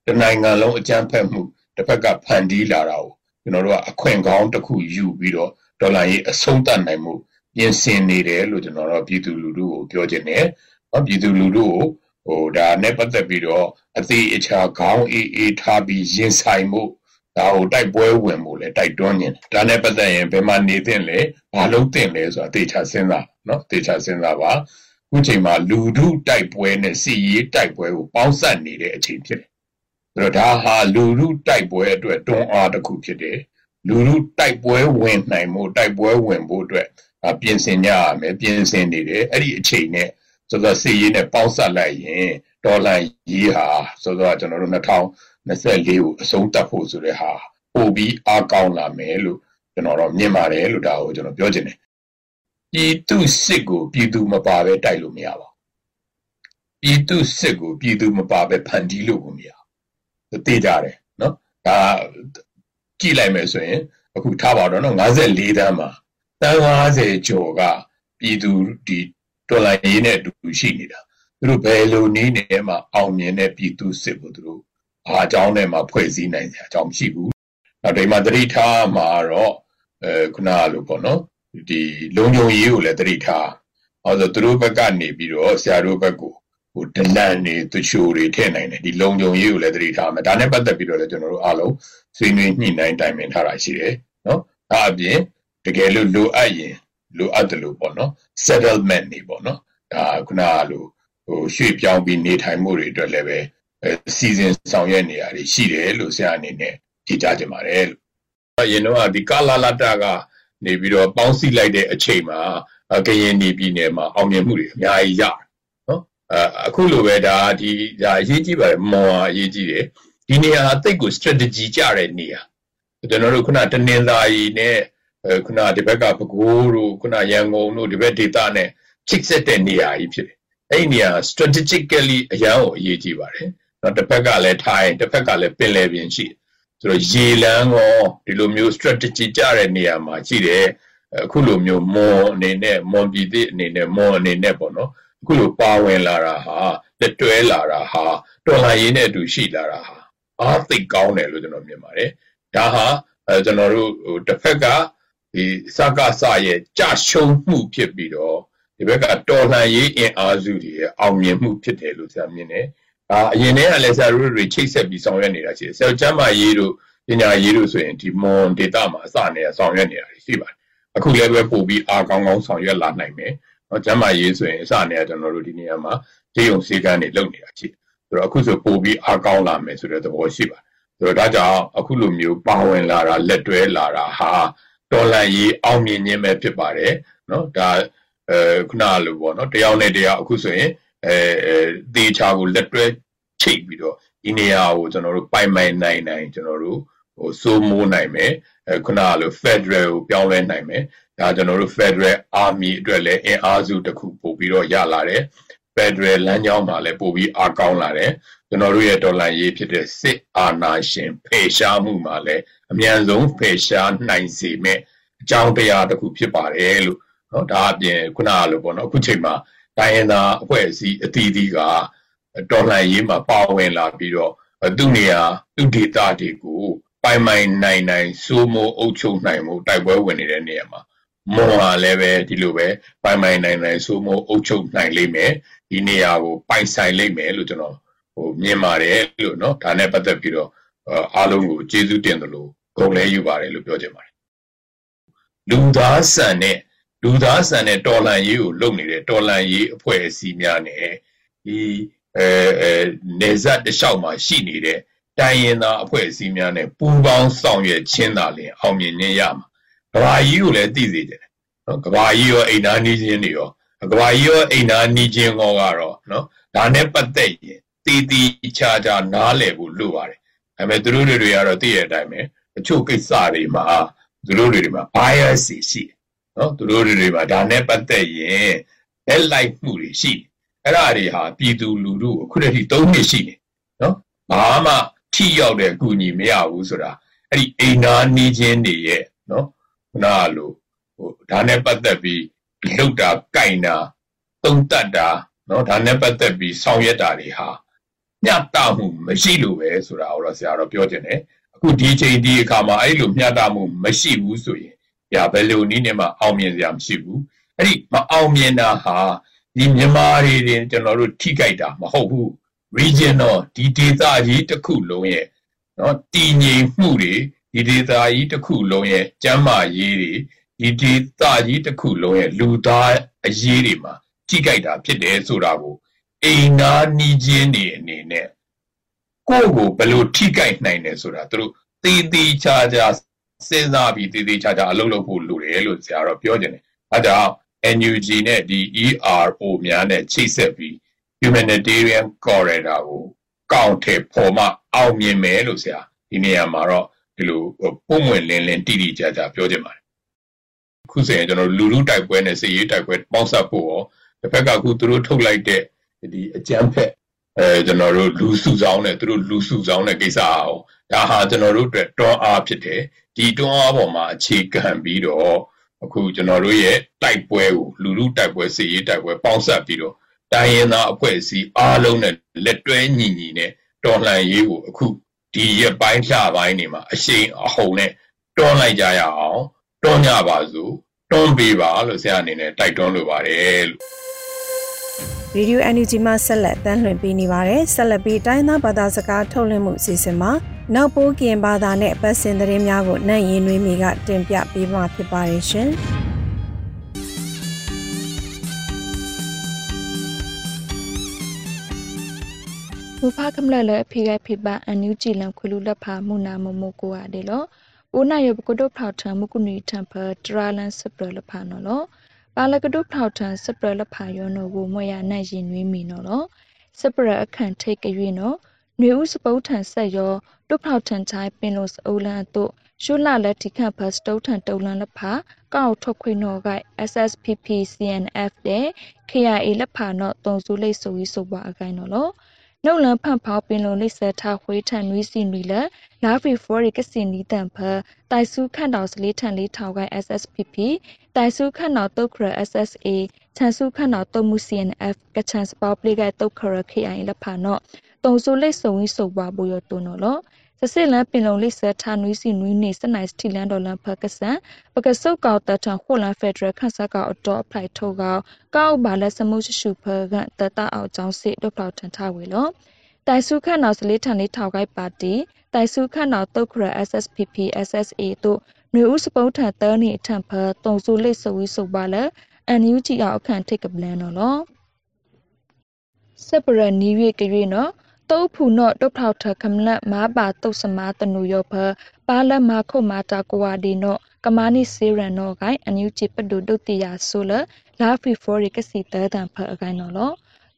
တနိုင်ငံလုံးအကြမ်းဖက်မှုတစ်ဖက်ကဖန်တီးလာတာကိုကျွန်တော်တို့ကအခွင့်ကောင်းတစ်ခုယူပြီးတော့ဒေါ်လာရေးအဆုံးသတ်နိုင်မှုပြင်ဆင်နေတယ်လို့ကျွန်တော်တို့ပြည်သူလူထုကိုပြောချင်တယ်။နော်ပြည်သူလူထုကိုဟိုဒါနဲ့ပတ်သက်ပြီးတော့အသေးအချာခေါင်းအေးအေးထားပြီးရင်ဆိုင်မှုဒါကိုတိုက်ပွဲဝင်ဖို့လဲတိုက်တွန်းနေတယ်ဒါနဲ့ပတ်သက်ရင်ဘယ်မှာနေသင့်လဲဘာလုပ်သင့်လဲဆိုတာသေချာစဉ်းစားနော်သေချာစဉ်းစားပါခုချိန်မှာလူထုတိုက်ပွဲနဲ့စီရေးတိုက်ပွဲကိုပေါင်းစပ်နေတဲ့အချိန်ဖြစ်တယ် ဆိုတော့ဒါဟာလူထုတိုက်ပွဲအတွက်တွန်းအားတစ်ခုဖြစ်တယ်လူထုတိုက်ပွဲဝင်နိုင်မှုတိုက်ပွဲဝင်ဖို့အတွက်ပြင်ဆင်ကြရမယ်ပြင်ဆင်နေတယ်အဲ့ဒီအချိန်နဲ့ဆိုတော့စီရေးနဲ့ပေါင်းစပ်လိုက်ရင်ဒေါ်လာရေးဟာဆိုတော့ကျွန်တော်တို့2000 24ကိုအဆုံးသတ်ဖို့ဆိုတဲ့ဟာပို့ပြီးအားကောင်းလာမယ်လို့ကျွန်တော်တော့မြင်ပါတယ်လို့ဒါကိုကျွန်တော်ပြောချင်တယ်ပြည်သူစစ်ကိုပြည်သူမပါပဲတိုက်လို့မရပါဘူးပြည်သူစစ်ကိုပြည်သူမပါပဲဖန်တီးလို့ကိုမရဘူး သိကြတယ်နော်ဒါကြည့်လိုက်မယ်ဆိုရင်အခုထားပါတော့နော်54တန်းမှာတန်း50ကျော်ကပြည်သူဒီဒေါ်လာရင်းနဲ့အတူရှိနေတာသူတို့ဘယ်လိုနည်းနဲ့မှအောင်မြင်တဲ့ပြည်သူစစ်ကိုသူတို့ဘာအကြောင်းနဲ့မှဖွဲ့စည်းနိုင်စရာအကြောင်းမရှိဘူး။နောက်ဒီမှာတတိထားမှာတော့အဲခုနကလိုပေါ့နော်ဒီလုံခြုံရေးကိုလည်းတတိထား။ဟောဆိုသူတို့ဘက်ကနေပြီးတော့ဆရာတို့ဘက်ကို ဟိုဒလန်နေသူချိုတွေထည့်နိုင်တယ်ဒီလုံခြုံရေးကိုလည်းတတိထားမယ်။ဒါနဲ့ပတ်သက်ပြီးတော့လည်းကျွန်တော်တို့အားလုံးဆွေးနွေးညှိနှိုင်းတိုင်ပင်ထားတာရှိတယ်နော်။ဒါအပြင်တကယ်လို့လိုအပ်ရင်လိုအပ်တယ်လို့ပေါ့နော် settlement နေပေါ့နော်။ဒါခုနကလိုဟိုရွှေ့ပြောင်းပြီးနေထိုင်မှုတွေအတွက်လည်းပဲစီစဉ်ဆောင်ရွက်နေရတယ်ရှိတယ်လို့ဆရာအနေနဲ့ကြည်ကြကြပါတယ်လို့အရင်တော့ဒီကာလာလာတာကနေပြီးတော့ပေါင်းစည်းလိုက်တဲ့အချိန်မှာကရင်နေပြည်နယ်မှာအောင်မြင်မှုတွေအများကြီးရနော် အခုလိုပဲဒါဒီဒါအရေးကြီးပါတယ်မော်အရေးကြီးတယ်ဒီနေရာဟာတိတ်ကို strategy ကြတဲ့နေရာကျွန်တော်တို့ခုနတနင်္သာရီနဲ့ခုနဒီဘက်ကပဲခူးတို့ခုနရန်ကုန်တို့ဒီဘက်ဒေသနဲ့ချိတ်ဆက်တဲ့နေရာကြီးဖြစ်တယ်အဲ့ဒီနေရာ strategically အရန်ကိုအရေးကြီးပါတယ်နော်တစ်ဖက်ကလည်းထိုင်းတစ်ဖက်ကလည်းပင်လယ်ပြင်ရှိဆိုတော့ရေလမ်းကောဒီလိုမျိုး strategy ကြတဲ့နေရာမှာရှိတယ်အခုလိုမျိုးမွန်အနေနဲ့မွန်ပြည်သစ်အနေနဲ့မွန်အနေနဲ့ပေါ့နော် အခုလိုပါဝင်လာတာဟာလက်တွဲလာတာဟာတော်လှန်ရေးနဲ့အတူရှိလာတာဟာအားသိကောင်းတယ်လို့ကျွန်တော်မြင်ပါတယ်ဒါဟာအဲကျွန်တော်တို့ဟိုတစ်ဖက်ကဒီစကားစရဲ့ကြရှုံးမှုဖြစ်ပြီးတော့ဒီဘက်ကတော်လှန်ရေးအင်အားစုတွေရဲ့အောင်မြင်မှုဖြစ်တယ်လို့ဆရာမြင်တယ်အာအရင်တည်းကလည်းဆရာတို့တွေချိတ်ဆက်ပြီးဆောင်ရွက်နေတာရှိတယ်ဆရာကျမ်းမာရေးတို့ပညာရေးတို့ဆိုရင်ဒီမွန်ဒေတာမှာအစနဲ့ဆောင်ရွက်နေတာရှိပါတယ်အခုလည်းပဲပို့ပြီးအားကောင်းကောင်းဆောင်ရွက်လာနိုင်မယ်။နော် ကျမ်းမာရေးဆိုရင်အစနဲ့ကျွန်တော်တို့ဒီနေရာမှာခြေုံစေကန်းတွေလုပ်နေတာရှိတယ်။ဆိုတော့အခုဆိုပို့ပြီးအားကောင်းလာမယ်ဆိုတဲ့သဘောရှိပါတယ်။ဆိုတော့ဒါကြောင့်အခုလိုမျိုးပါဝင်လာတာလက်တွဲလာတာဟာတော်လန်ရေးအောင်မြင်ခြင်းပဲဖြစ်ပါတယ်။နော်ဒါအဲခုနလိုပေါ့နော်တယောက်နဲ့တယောက်အခုဆိုရင်အဲတေချာကိုလက်တွဲချိတ်ပြီးတော့ဒီနေရာကိုကျွန်တော်တို့ပိုင်ပိုင်နိုင်နိုင်ကျွန်တော်တို့ဟိုစိုးမိုးနိုင်မယ်အဲခုနကလို Federal ကိုပြောင်းလဲနိုင်မယ် ဒါကျွန်တော်တို့ Federal Army အတွက်လည်းအင်အားစုတစ်ခုပို့ပြီးတော့ရလာတယ်။ Federal လမ်းကြောင်းမှာလည်းပို့ပြီးအားကောင်းလာတယ်။ကျွန်တော်တို့ရဲ့ဒေါ်လာရေးဖြစ်တဲ့စစ်အာဏာရှင်ဖေရှားမှုမှာလည်းအမြန်ဆုံးဖေရှားနိုင်စေမယ့်အကြောင်းတရားတစ်ခုဖြစ်ပါတယ်လို့နော်ဒါအပြင်ခုနကလိုပေါ့နော်အခုချိန်မှာတိုင်းရင်းသားအဖွဲ့အစည်းအသီးသီးကဒေါ်လာရေးမှာပါဝင်လာပြီးတော့သူ့နေရာသူ့ဒေသတွေကိုပိုင်ပိုင်နိုင်နိုင်စိုးမိုးအုပ်ချုပ်နိုင်မှုတိုက်ပွဲဝင်နေတဲ့နေရာမှာ မွန်ဟာလည်းပဲဒီလိုပဲပိုင်ပိုင်နိုင်နိုင်စိုးမိုးအုပ်ချုပ်နိုင်လိမ့်မယ်ဒီနေရာကိုပိုင်ဆိုင်လိမ့်မယ်လို့ကျွန်တော်ဟိုမြင်ပါတယ်လို့เนาะဒါနဲ့ပတ်သက်ပြီးတော့အားလုံးကိုကျေးဇူးတင်တယ်လို့ဂုဏ်လဲယူပါတယ်လို့ပြောချင်ပါတယ်လူသားဆန်နဲ့လူသားဆန်နဲ့တော်လန်ရေးကိုလုပ်နေတဲ့တော်လန်ရေးအဖွဲ့အစည်းများနဲ့ဒီအဲအဲနေဇတ်တလျှောက်မှာရှိနေတဲ့တိုင်းရင်းသားအဖွဲ့အစည်းများနဲ့ပူးပေါင်းဆောင်ရွက်ခြင်းသာလျှင်အောင်မြင်ခြင်းရမှာ ကဘာကြီးကိုလည်းသိစေတယ်နော်ကဘာကြီးရောအိမ်သားနီးခြင်းတွေရောကဘာကြီးရောအိမ်သားနီးခြင်းရောကတော့နော်ဒါနဲ့ပတ်သက်ရင်တည်တည်ချာချာနားလည်ဖို့လိုပါတယ်ဒါပေမဲ့သူတို့တွေကတော့သိရတဲ့အတိုင်းပဲအချို့ကိစ္စတွေမှာသူတို့တွေမှာ bias ရှိတယ်နော်သူတို့တွေမှာဒါနဲ့ပတ်သက်ရင်လက်လိုက်မှုတွေရှိတယ်အဲ့ဒါတွေဟာပြည်သူလူထုအခုတည်းက3နှစ်ရှိနေနော်ဘာမှထိရောက်တဲ့အကူအညီမရဘူးဆိုတာအဲ့ဒီအိမ်နာနေခြင်းတွေရဲ့နော် ခုနကလိုဟိုဒါနဲ့ပတ်သက်ပြီးလှုပ်တာကြိုင်တာသုံးတတ်တာနော်ဒါနဲ့ပတ်သက်ပြီးဆောင်ရွက်တာတွေဟာမျှတမှုမရှိလို့ပဲဆိုတာကိုတော့ဆရာတော်ပြောချင်တယ်အခုဒီချိန်ဒီအခါမှာအဲ့လိုမျှတမှုမရှိဘူးဆိုရင်ညာဘယ်လိုနည်းနဲ့မှအောင်မြင်စရာမရှိဘူးအဲ့ဒီမအောင်မြင်တာဟာဒီမြန်မာတွေတင်ကျွန်တော်တို့ထိကြိုက်တာမဟုတ်ဘူး regional ဒီဒေသကြီးတစ်ခုလုံးရဲ့နော်တည်ငြိမ်မှုတွေ ဒီဒေသကြီးတစ်ခုလုံးရဲ့ကျန်းမာရေးတွေဒီဒေသကြီးတစ်ခုလုံးရဲ့လူသားအရေးတွေမှာထိကြိုက်တာဖြစ်တယ်ဆိုတာကိုအိမ်နာနီးချင်းတွေအနေနဲ့ကိုယ့်ကိုဘယ်လိုထိကြိုက်နိုင်တယ်ဆိုတာသူတို့တည်တည်ချာချာစဉ်းစားပြီးတည်တည်ချာချာအလုပ်လုပ်ဖို့လိုတယ်လို့ဆရာတော်ပြောချင်တယ်အဲဒါကြောင့် NUG နဲ့ဒီ ERO များနဲ့ချိတ်ဆက်ပြီး humanitarian corridor ကိုကောက်ထဲပေါ်မှအောင်မြင်မယ်လို့ဆရာဒီနေရာမှာတော့ ဒီလိုပုံဝင်လင်းလင်းတိတိကျကျပြောချင်ပါတယ်ခုဆိုရင်ကျွန်တော်လူလူတိုက်ပွဲနဲ့စစ်ရေးတိုက်ပွဲပေါင်းစပ်ဖို့ရောတစ်ဖက်ကအခုသူတို့ထုတ်လိုက်တဲ့ဒီအကြမ်းဖက်အဲကျွန်တော်တို့လူစုဆောင်နဲ့သူတို့လူစုဆောင်တဲ့ကိစ္စအောင်ဒါဟာကျွန်တော်တို့အတွက်တွန်းအားဖြစ်တယ်ဒီတွန်းအားပေါ်မှာအခြေခံပြီးတော့အခုကျွန်တော်တို့ရဲ့တိုက်ပွဲကိုလူလူတိုက်ပွဲစစ်ရေးတိုက်ပွဲပေါင်းစပ်ပြီးတော့တိုင်းရင်းသားအဖွဲ့အစည်းအားလုံးနဲ့လက်တွဲညီညီနဲ့တော်လှန်ရေးကိုအခု ဒီရက်ပိုင်းလှပိုင်းနေမှာအရှိန်အဟုန်နဲ့တွန်းလိုက်ကြရအောင်တွန်းကြပါစို့တွန်းပေးပါလို့ဆရာအနေနဲ့တိုက်တွန်းလိုပါတယ်လို့
ရေဒီယို NUG မှာဆက်လက်တမ်းလွှင့်ပေးနေပါတယ်ဆက်လက်ပြီးတိုင်းသားဘာသာစကားထုတ်လွှင့်မှုအစီအစဉ်မှာနောက်ပိုးကင်ဘာသာနဲ့ပတ်စင်သတင်းများကိုနိုင်ရင်နှွေးမီကတင်ပြပေးမှာဖြစ်ပါတယ်ရှင်
ဘူဖာကမလလဖိဂဖိပါအန်ယူဂျီလန်ခွလူလက်ဖာမူနာမမိုကိုအဒေလောအိုနာယဘကဒုဖောက်ထံမကုနီတမ်ဖာတရာလန်စပရလဖာနော်လောပါလကဒုဖောက်ထံစပရလဖာယောနောကိုမွေရနိုင်ရင်နွေးမီနော်လောစပရအခန့်ထိတ်ကြွေနော်နွေဦးစပုတ်ထန်ဆက်ရောတုဖောက်ထန်ချိုင်းပင်လို့စအိုလန်တို့ရှုလာလက်ထိခန့်ဖတ်စတုထန်တုံလန်လက်ဖာကောက်ထုတ်ခွေနော်က SSPP CNF တဲ့ KIA လက်ဖာနော်တုံစုလိတ်ဆိုပြီးဆိုပါအကိုင်နော်လော နှုတ်လန်းဖန့်ဖောက်ပင်လုံလိဆထခွေးထန်နွီးစီနွီလလာဖီဖောရီကစင်နီတန်ဖတိုင်စုခန့်တော်စလေးထန်လေးထောက်ကိုင် SSPP တိုင်စုခန့်တော်တုတ်ခရ SSA ချန်စုခန့်တော်တုတ်မှု CNF ကချန်စပေါပလေးကတုတ်ခရ KIA လက်ဖာနော်တုံစုလိတ်စုံဝီဆိုပါဘူရတုနော်လော စစစ်လန်ပင်လုံလိဆထနွီးစီနွီးနေစနိုင်စတီလန်ဒေါ်လန်ဖကဆန်ပကဆုတ်ကောက်တထခိုလန်ဖက်ဒရယ်ခန့်ဆက်ကောက်အတော်အဖလိုက်ထုတ်ကောက်ကောက်ဘာလက်စမှုရှရှုဖကတတအောင်ကျောင်းစစ်ဒုတ်ဖောက်ထန်ထဝေလောတိုင်စုခန့်တော်စလေးထန်လေးထောက်ကိုက်ပါတီတိုင်စုခန့်တော်တုတ်ခရ SSPP SSA တို့မျိုးဥစပုတ်ထန်တဲနေအထံဖတုံစုလိတ်ဆဝီဆိုပါလဲ NUG အောင်အခန့်ထိတ်ကပလန်နော်လောစပရနီရွေကရွေနော် တုတ်ဖူနော့တုတ်ထောက်ထခမလတ်မာပါတုတ်စမာတနူယောဖပါလမခုမာတာကွာဒီနော့ကမာနီစေရန်နော့ဂိုင်အန်ယူချီပဒုဒုတိယဆိုလလာဖီဖောရီကစီတဲတန်ဖအကိုင်နော်လော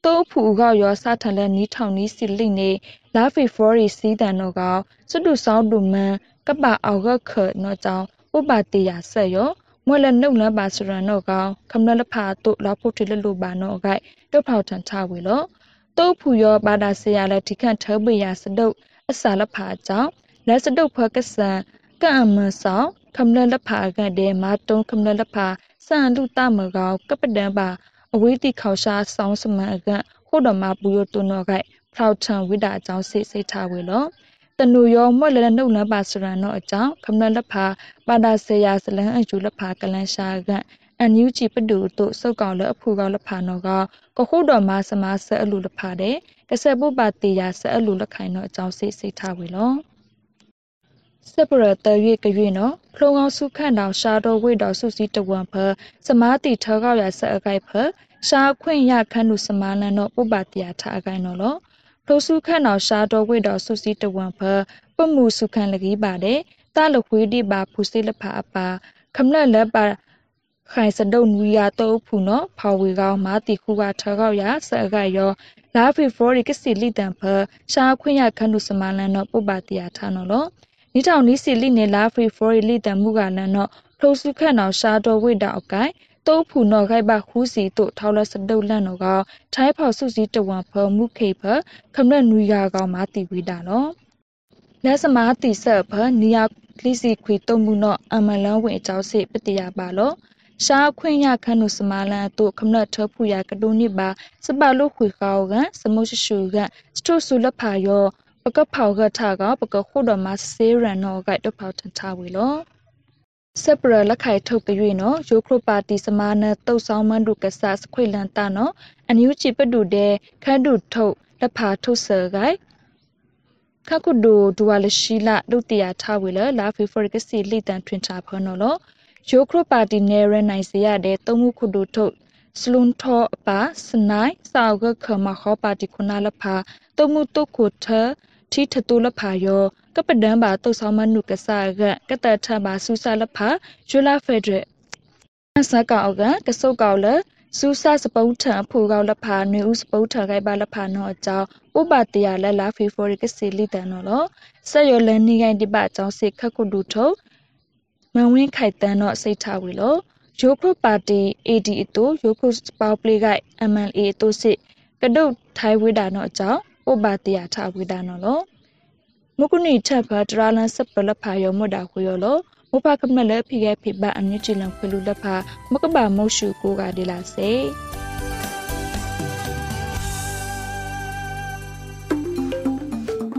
တုတ်ဖူကောက်ရောစထလက်နီးထောင်နီးစီလိနေလာဖီဖောရီစီတန်နော့ကောစွတုဆောင်းဒုမန်ကပအောက်ကခနော်ကြောင့်ဥပတိယဆက်ရောမွဲလနှုတ်လပါစရန်နော့ကောခမလလဖာတုလာဖို့တလလူပါနော့ဂိုင်တုတ်ဖောက်ထန်ချဝေလော တုတ်ဖူရောဘာဒါဆေရလက်ဒီခန့်ထောပိယစတုတ်အစာလဖာကြောင့်လက်စတုတ်ဖကဆန်ကံမဆောင်ခမလလဖာကတဲ့မာတုံခမလလဖာစံလူတမကောကပဒံပါအဝိတိခေါရှာဆောင်းစမန်အကခိုတော်မှာပူရတုနောကဖောက်ထံဝိဒါအကြောင်းစိတ်စိတ်ထားဝေလောတနူရောမွက်လနှုတ်လပါစရန်နောအကြောင်းခမလလဖာပါဒါဆေရစလန်အယူလဖာကလန်ရှာက အန်ယူဂျီပဒူတို့စုတ်ကောင်လအဖူကောင်လဖာနောကကခုတော်မဆမဆအလူလဖာတဲ့ကဆပုပတေယာဆအလူလခိုင်နောအကြောင်းစိတ်စိတ်ထားဝေလောစပရတရွေကရွေနော်ဖလုံအောင်စုခန့်တော်ရှာတော်ဝိတော်စုစည်းတဝံဖစမာတိထောကောက်ရဆက်အကိုက်ဖရှာခွင့်ရခန့်သူစမာလန်တော့ပုပတေယာထားအကိုင်နော်လောဖလုံစုခန့်တော်ရှာတော်ဝိတော်စုစည်းတဝံဖပမှုစုခန့်လကြီးပါတဲ့တလခွေးတိပါဖူစိလဖာအပါခမလက်လက်ပါ ခိုင်စဒုံဝီယာတုပ်ဖူနော်ဖော်ဝေကောင်းမာတီခုကထကောက်ရဆအကရောလာဖီဖရိုရီကစီလီတန်ဖရှာခွင့်ရခန့်သူစမလန်နော်ပုပ္ပတရာထားနော်လောနိထောင်နီစီလီနေလာဖီဖရိုရီလီတန်မှုကလန်နော်ဖလိုစုခန့်နော်ရှာတော်ဝိတာအကိုင်တုပ်ဖူနော်ခိုက်ပါခူးစီတို့ထောက်လစဒုတ်လန်နော်ကထိုင်းဖော်စုစီတဝန်ဖမှုခေဖခမရနွေယာကောင်မာတီဝိတာနော်လက်စမာတီဆက်ဖနီယာကလီစီခွေတုံမှုနော်အမလန်ဝင်အကြောင်းစိပတရာပါလော ရှားခွင့်ရခန့်နုစမာလန်တို့ခမနထဖူရကတုန်နိပါစပလုခွေကောကစမုရှရှုကစတုဆုလဖာယောပကဖောကထကပကခုတော်မဆေးရန်နောကတဖောထန်ထဝေလောစပရလက်ခိုင်ထုတ်ကြွေနော်ယိုခရပါတီစမာနတုတ်ဆောင်မန်ဒုကဆတ်ခွေလန်တာနော်အန်ယူချီပဒုတဲ့ခန့်ဒုထုတ်လက်ဖာထုတ်ဆာဂိုင်ခကုဒိုဒူဝါလရှိလာဒုတိယထားဝေလလာဖေဖော်ကစီလိတန်ထွင်ထားဖနော်လော ယိုခရပါတီနယ်ရနိုင်စေရတဲ့သုံးမှုခုဒုထုတ်စလွန်ထောအပါစနိုင်စာဝကခမခောပါတီခုနာလဖာသုံးမှုတုတ်ခုထထိထတူလဖာယောကပဒံပါတုတ်ဆောင်မနုကဆာကကတထပါဆူဆာလဖာဂျူလာဖက်ဒရယ်ဆာကောက်ကကဆုတ်ကောက်လစူးစစပုတ်ထံဖူကောက်လဖာနွေဦးစပုတ်ထခိုက်ပါလဖာနောအကြောင်းဥပတရလက်လာဖေဖော်ရီကစီလီတန်နော်လောဆက်ရလန်နီကိုင်တိပအကြောင်းစိခက်ခုဒုထု မန်ဝင်းခိုက်တန်းတော့စိတ်ထားဝေလို့ယိုခုပါတီ AD အတူယိုခုပေါပလေးက MLA အတူစစ်ကဒုတ်ထိုင်ဝေတာတော့အကြောင်းဥပတရထားဝေတာနော်လို့မုကုနီထပ်ဖတရာလန်စပလဖာယောမတာခွေရောလို့မဖကမလဲဖိခဲ့ဖိပါအမြင့်ချီလံခွေလူလက်ဖာမကဘာမုတ်ရှုကိုကဒီလာစေ